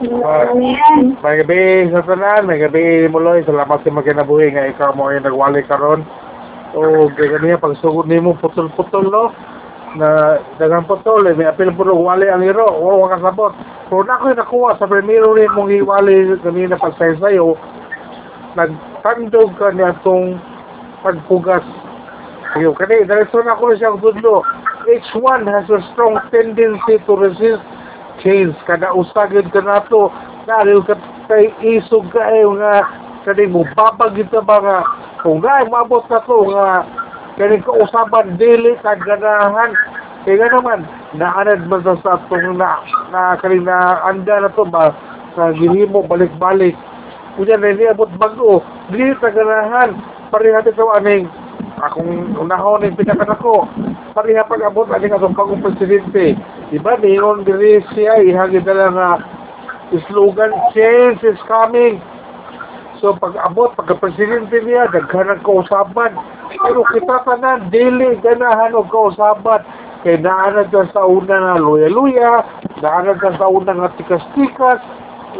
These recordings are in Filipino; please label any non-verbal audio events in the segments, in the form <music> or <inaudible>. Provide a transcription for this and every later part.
May gabi sa tanan, may gabi muloy, salamat sa magkinabuhi nga ikaw mo ay nagwali karon. O ganyan pag sugod nimo putol-putol no? Na dagang putol eh, may apil po wali ang iro o wala kasabot. Pero na ko'y nakuha sa primero rin mong iwali kanina pagsaysay o nagtandog ka niya itong pagpugas. Iyo, kani, diretso na ko siyang tudlo. Each one has a strong tendency to resist change. Kada usagid ka na to, dahil ka kay isog ka eh, nga, kani mo babagid ba nga, kung nga, mabot na to, nga, kani ka usaban, dili, kaganahan, kaya nga naman, naanad man sa sa na, na, kani na, anda na to ba, sa gihimo, balik-balik, kunya na niabot bago, dili, kaganahan, pareha dito aning, akong unahon ng pinaka ko pariha pag abot ani atong bagong presidente diba niyon diri siya ihagid na slogan change is coming. So pag abot pagka presidente niya daghan ang kausaban pero kita tanan dili ganahan og kausaban kay naanad ka sa una nga luya-luya naanad ka sa una nga tikas-tikas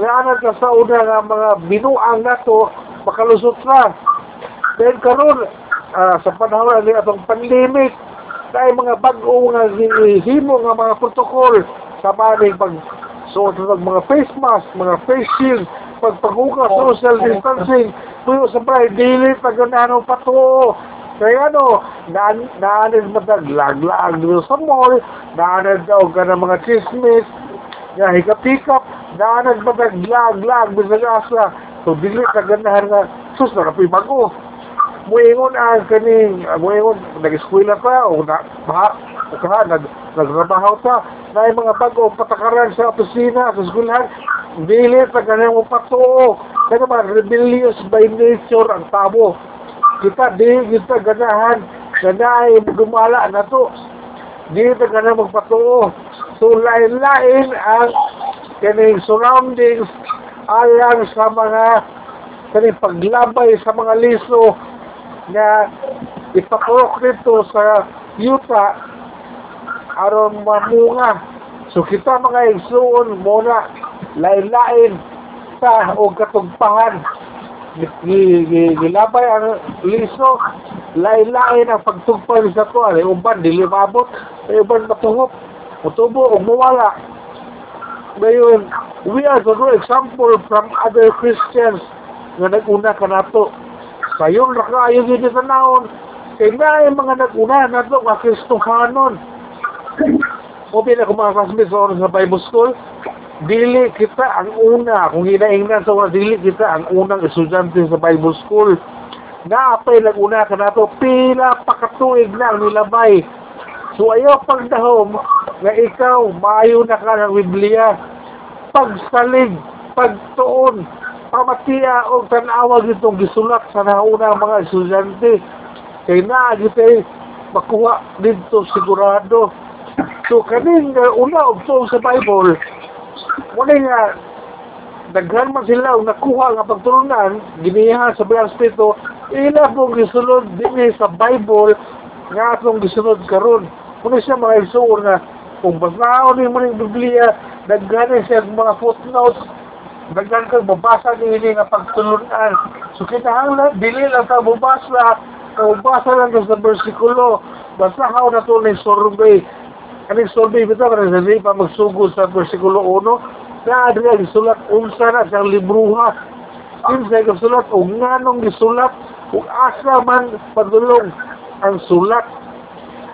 naanad ka sa una nga mga binuang nato makalusot na. Then karon ah, sa panahon ni atong pandemic dahil mga bag-o nga himo nga mga protocol sa maning pag suot ng mga face mask, mga face shield, pagpaguka, social distancing, tuyo sa bray, dili pagano'n pa to. Kaya ano, naan, naanin mataglag-lag sa mall, naanin daw ka ng mga chismis, nga hikap-hikap, naanin mataglag-lag bisag asa. So, dili kaganahan nga, sus, nakapoy bago muingon ang kaning muingon nag-eskwela pa o na ba o ka nag nagtrabaho ta na yung mga bago patakaran sa opisina sa eskwelahan dili pa ganang mo patuo kaya ba rebellious by nature ang tabo. Kita di kita ganahan ganay gumala na to. Di ta ganang magpatuo so lain-lain ang kaning surroundings alang sa mga kaning paglabay sa mga liso nga ipakurok dito sa yuta aron mamunga. So kita mga igsuon muna lain-lain sa o katugpahan. Gilabay ang liso, lain-lain ang pagtugpan sa to. Ay uban, dili mabot. Ay uban matuhop. Mutubo o muwala. Ngayon, we are the example from other Christians nga nag-una ka na to sayon ra kayo gid sa naon. Kay na yung mga naguna <laughs> na to ka Kristohanon o pina ko mga sa Bible School. Dili kita ang una. Kung hinaingnan sa mga dili kita ang unang estudyante sa Bible School. Naapay naguna ka na to. Pila pakatuig na ang nilabay. So ayaw pagdahom nga ikaw maayo na ka ng Biblia. Pagsalig pagtuon pamatiya o tanawa gitong gisulat sa nauna mga estudyante. Kay na gitay makuha dito sigurado. So kaning uh, una og tuong sa Bible muna nga daghan man sila og nakuha nga pagtulunan giniha sa Bilang Espiritu ila pong gisulod dinhi sa Bible nga atong gisunod karon. Muna siya mga isuon nga kung basaon ni mo ng Biblia daghan siya mga footnotes daghan kang mabasa ni ini nga pagtulunan. So kinahanglan dili lang ta mabasa, mabasa lang sa bersikulo. Basahaw na to ni survey. Kaning survey bitaw para sa pa magsugod sa bersikulo 1. Na adra gisulat unsa na siyang libruha. Kinsa gisulat o nganong gisulat ug asa man padulong ang sulat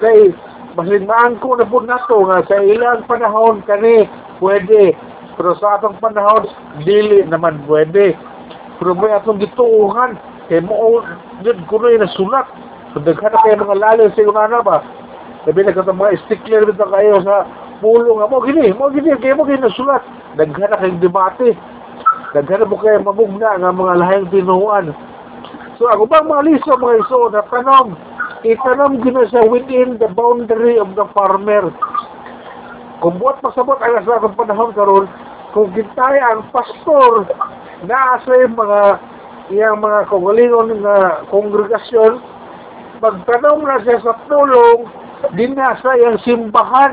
kay basin maangko na po nato nga sa ilang panahon kani pwede pero sa atong panahon, dili naman pwede. Pero may atong gituuhan, kay mo, yun ko na sulat. So, daghan na kayo mga lalim sa una ba? Sabi na katong mga stickler bito kayo sa pulo nga mo, gini, mo gini, kayo mo gini nasulat. Daghan na kayong debate. Daghan na mo kayo mamugna nga mga lahing tinuhuan. So, ako bang mga liso, mga iso, na tanong, itanong gina siya within the boundary of the farmer. Kung buat pasabot ang sa akong panahon karon, kung gintay ang pastor na sa mga iyang mga kagalingon nga kongregasyon, magtanong na siya sa tulong din na sa iyang simbahan.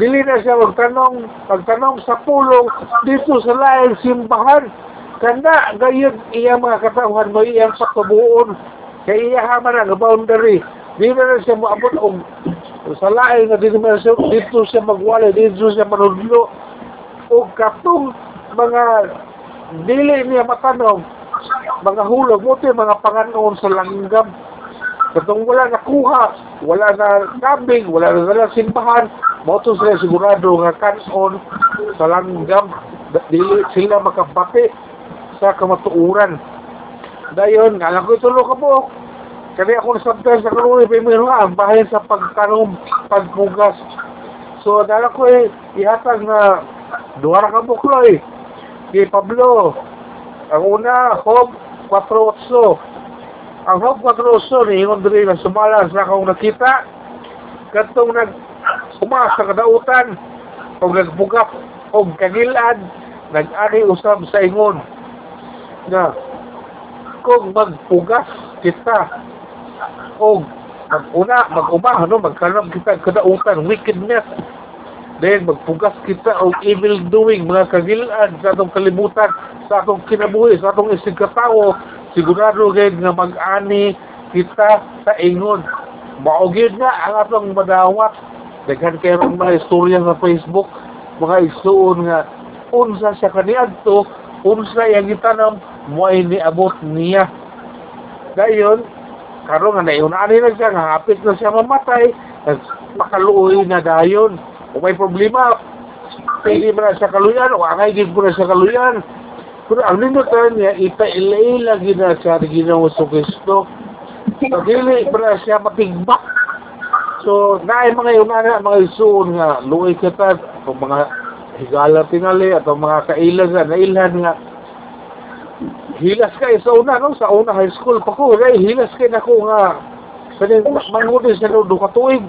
dili na siya magtanong, magtanong sa pulong dito sa laing simbahan. Kanda, gayon iya mga katawhan mo, iyang patubuon. Kaya iya haman ang boundary. Di na siya maabot og sa laing nga dito siya magwala, dito siya manudlo. O katong mga dili niya matanong, mga hulog mo mga panganoon sa langgam. Katong wala nakuha, wala na kambing, wala na nalang simbahan, mo sila sigurado nga kanon sa langgam, dili sila makapati sa kamatuuran. Dayon, alam ko itulo ka po. Kani ako sometimes sa karoon, primero ang bahay sa pagkanom, pagpugas. So, dala ko eh, ihatag na duha ka buklo eh. Kay Pablo, ang una, Hob 4.8. Ang Hob 4.8 ni Ingon Dre na sumalas na akong nakita. Katong nag umas sa kadautan o nagbugap o kagilad nag-ari usab sa ingon na kung magpugas kita o mag-una, mag-uma, no, magkanam kita kadautan, wickedness then magpugas kita og evil doing mga kagilan sa atong kalibutan sa atong kinabuhi sa atong isig katawo sigurado gayud nga mag-ani kita sa ingon. Maugid nga ang atong madawat. Daghan kayo mga istorya sa Facebook mga isuon nga unsa siya kaniadto? Unsa yang gitanam mo ay niabot niya. Dayon karon nga naiunaan na siya nga hapit na siya mamatay makaluoy na dayon kung may problema pili mo na siya kaluyan o angay gid mo na siya kaluyan. Pero ang linutan niya ipailay lagi na siya ginawa sa Kristo. So dili mo na siya mapigbak so naay mga yun na mga isuon nga luoy kita o mga higala tingali at mga kailan nga nailhan nga. Hilas kay sa una no? Sa una high school pa ko ray hilas kay nako nga. Kaning mangudi sa do ka tuig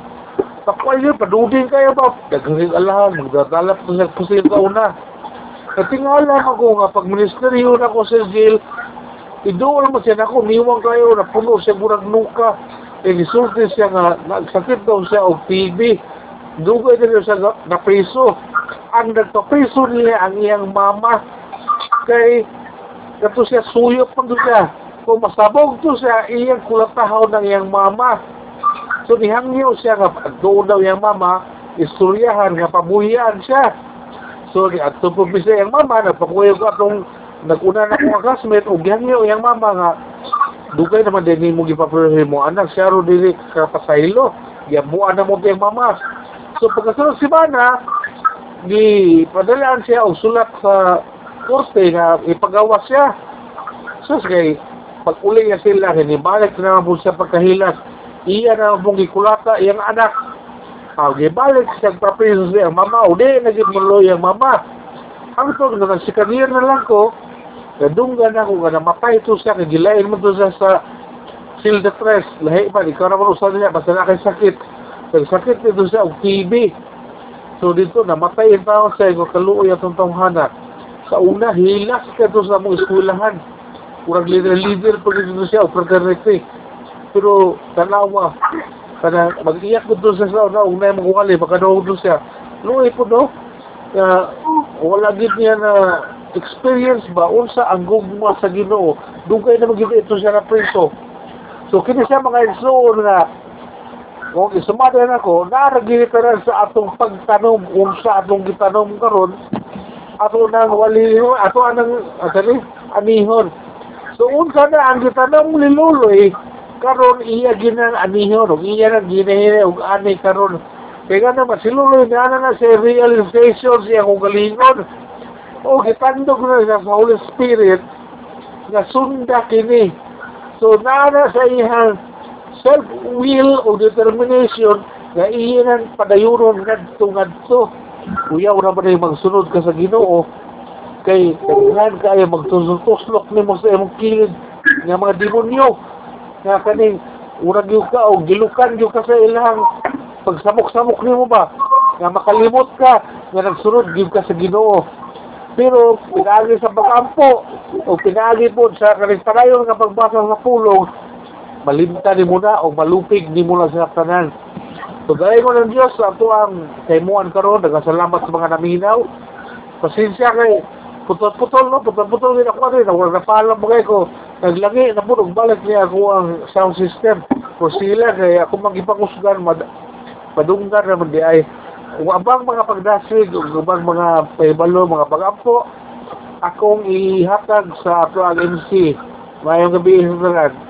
tapoy yun padudin kayo ba dagring alahan magdadalap ko sa pusil sa una katingala ako nga pag ministeryo na ko sa jail idool mo siya nako niwang kayo na puno siya murag nuka. E gisulti siya nga nagsakit daw siya og TB dugay din siya na, na preso ang nagpapreso nila ang iyang mama. Kay Kato siya suyop pa doon siya. Kung masabog to siya, iyang kulatahaw ng iyang mama. So nihangyo siya nga doon daw iyang mama, istoryahan nga pabuhian siya. So ni ato po siya iyang mama, nagpakuyo ko atong naguna na mga classmate, o gihangyo iyang mama nga, dugay naman din mo gipaprehe mo anak, siya ro dili kapasaylo. Yabuan na mo iyang mama. So pagkasunod si Mana, di padalaan siya og sulat sa korte nga ipagawa siya. So, kay pag uli niya sila, hinibalik na naman po siya pagkahilas. Iya na pong gikulata, iyang anak. Ah, gibalik siya papriso siya, mama, o di, naging mulo yung mama. Ang ito, nga si kanir na lang ko, nadunggan ako, nga namatay ito siya, kagilain mo ito siya sa seal the stress, lahi pa, ikaw naman usan niya, basta na kay sakit. Kaya sakit ito siya, og TB. So dito, namatay yung tao siya, kung kaluoy atong tawhana sa una, hilas ka to sa mga eskwelahan. Kurang leader-leader pa dito siya, o fraternity. Pero, tanawa, kana mag-iyak ko doon sa sa una, una yung magwali, makanood doon siya. Luoy po, no? Uh, wala gid niya na experience ba, unsa ang gugma sa ginoo. Dugay na magiging ito siya na preso. So, kini siya mga insuon nga, kung isumada na ko, naragilitaran sa atong pagtanom, kung sa atong gitanom karon ato nang waliho, ato anang, asali, anihon. So, unsa na ang gitanong liluloy, karon iya ginang anihon, o iya nang ginahiri, o ani karon. Kaya nga naman, siluloy na na sa realization siya kung galingon. O, gitandog na sa Holy Spirit, nga sunda kini. So, nana sa iyang self-will o determination nga iyan padayuron ngadto ngadto uyaw na ba na magsunod ka sa ginoo kay kailan kaya magtuslok ni mo sa imong kilid nga mga demonyo nga kaning urag yung ka o gilukan yung ka sa ilang pagsamok-samok ni mo ba? Nga makalimot ka nga nagsunod yung ka sa ginoo. Pero pinagi sa pagkampo o pinagi po sa kanistarayon nga pagbasa sa pulong malimta ni mo na o malupig ni mo na sa tanan. Tugay mo ng Diyos sa ato ang kaimuan karon. Nagasalamat sa mga naminaw. Pasensya kay putol-putol no, putol-putol din ako rin. Wala na paalam mo ko. Naglagi na po, balik niya ako ang sound system. Kung sila kay ako magipangusugan, mad madunggan naman di ay kung abang mga pagdasig, kung abang mga paibalo, mga pagampo, akong ihatag sa ato ang MC. Mayong gabi sa.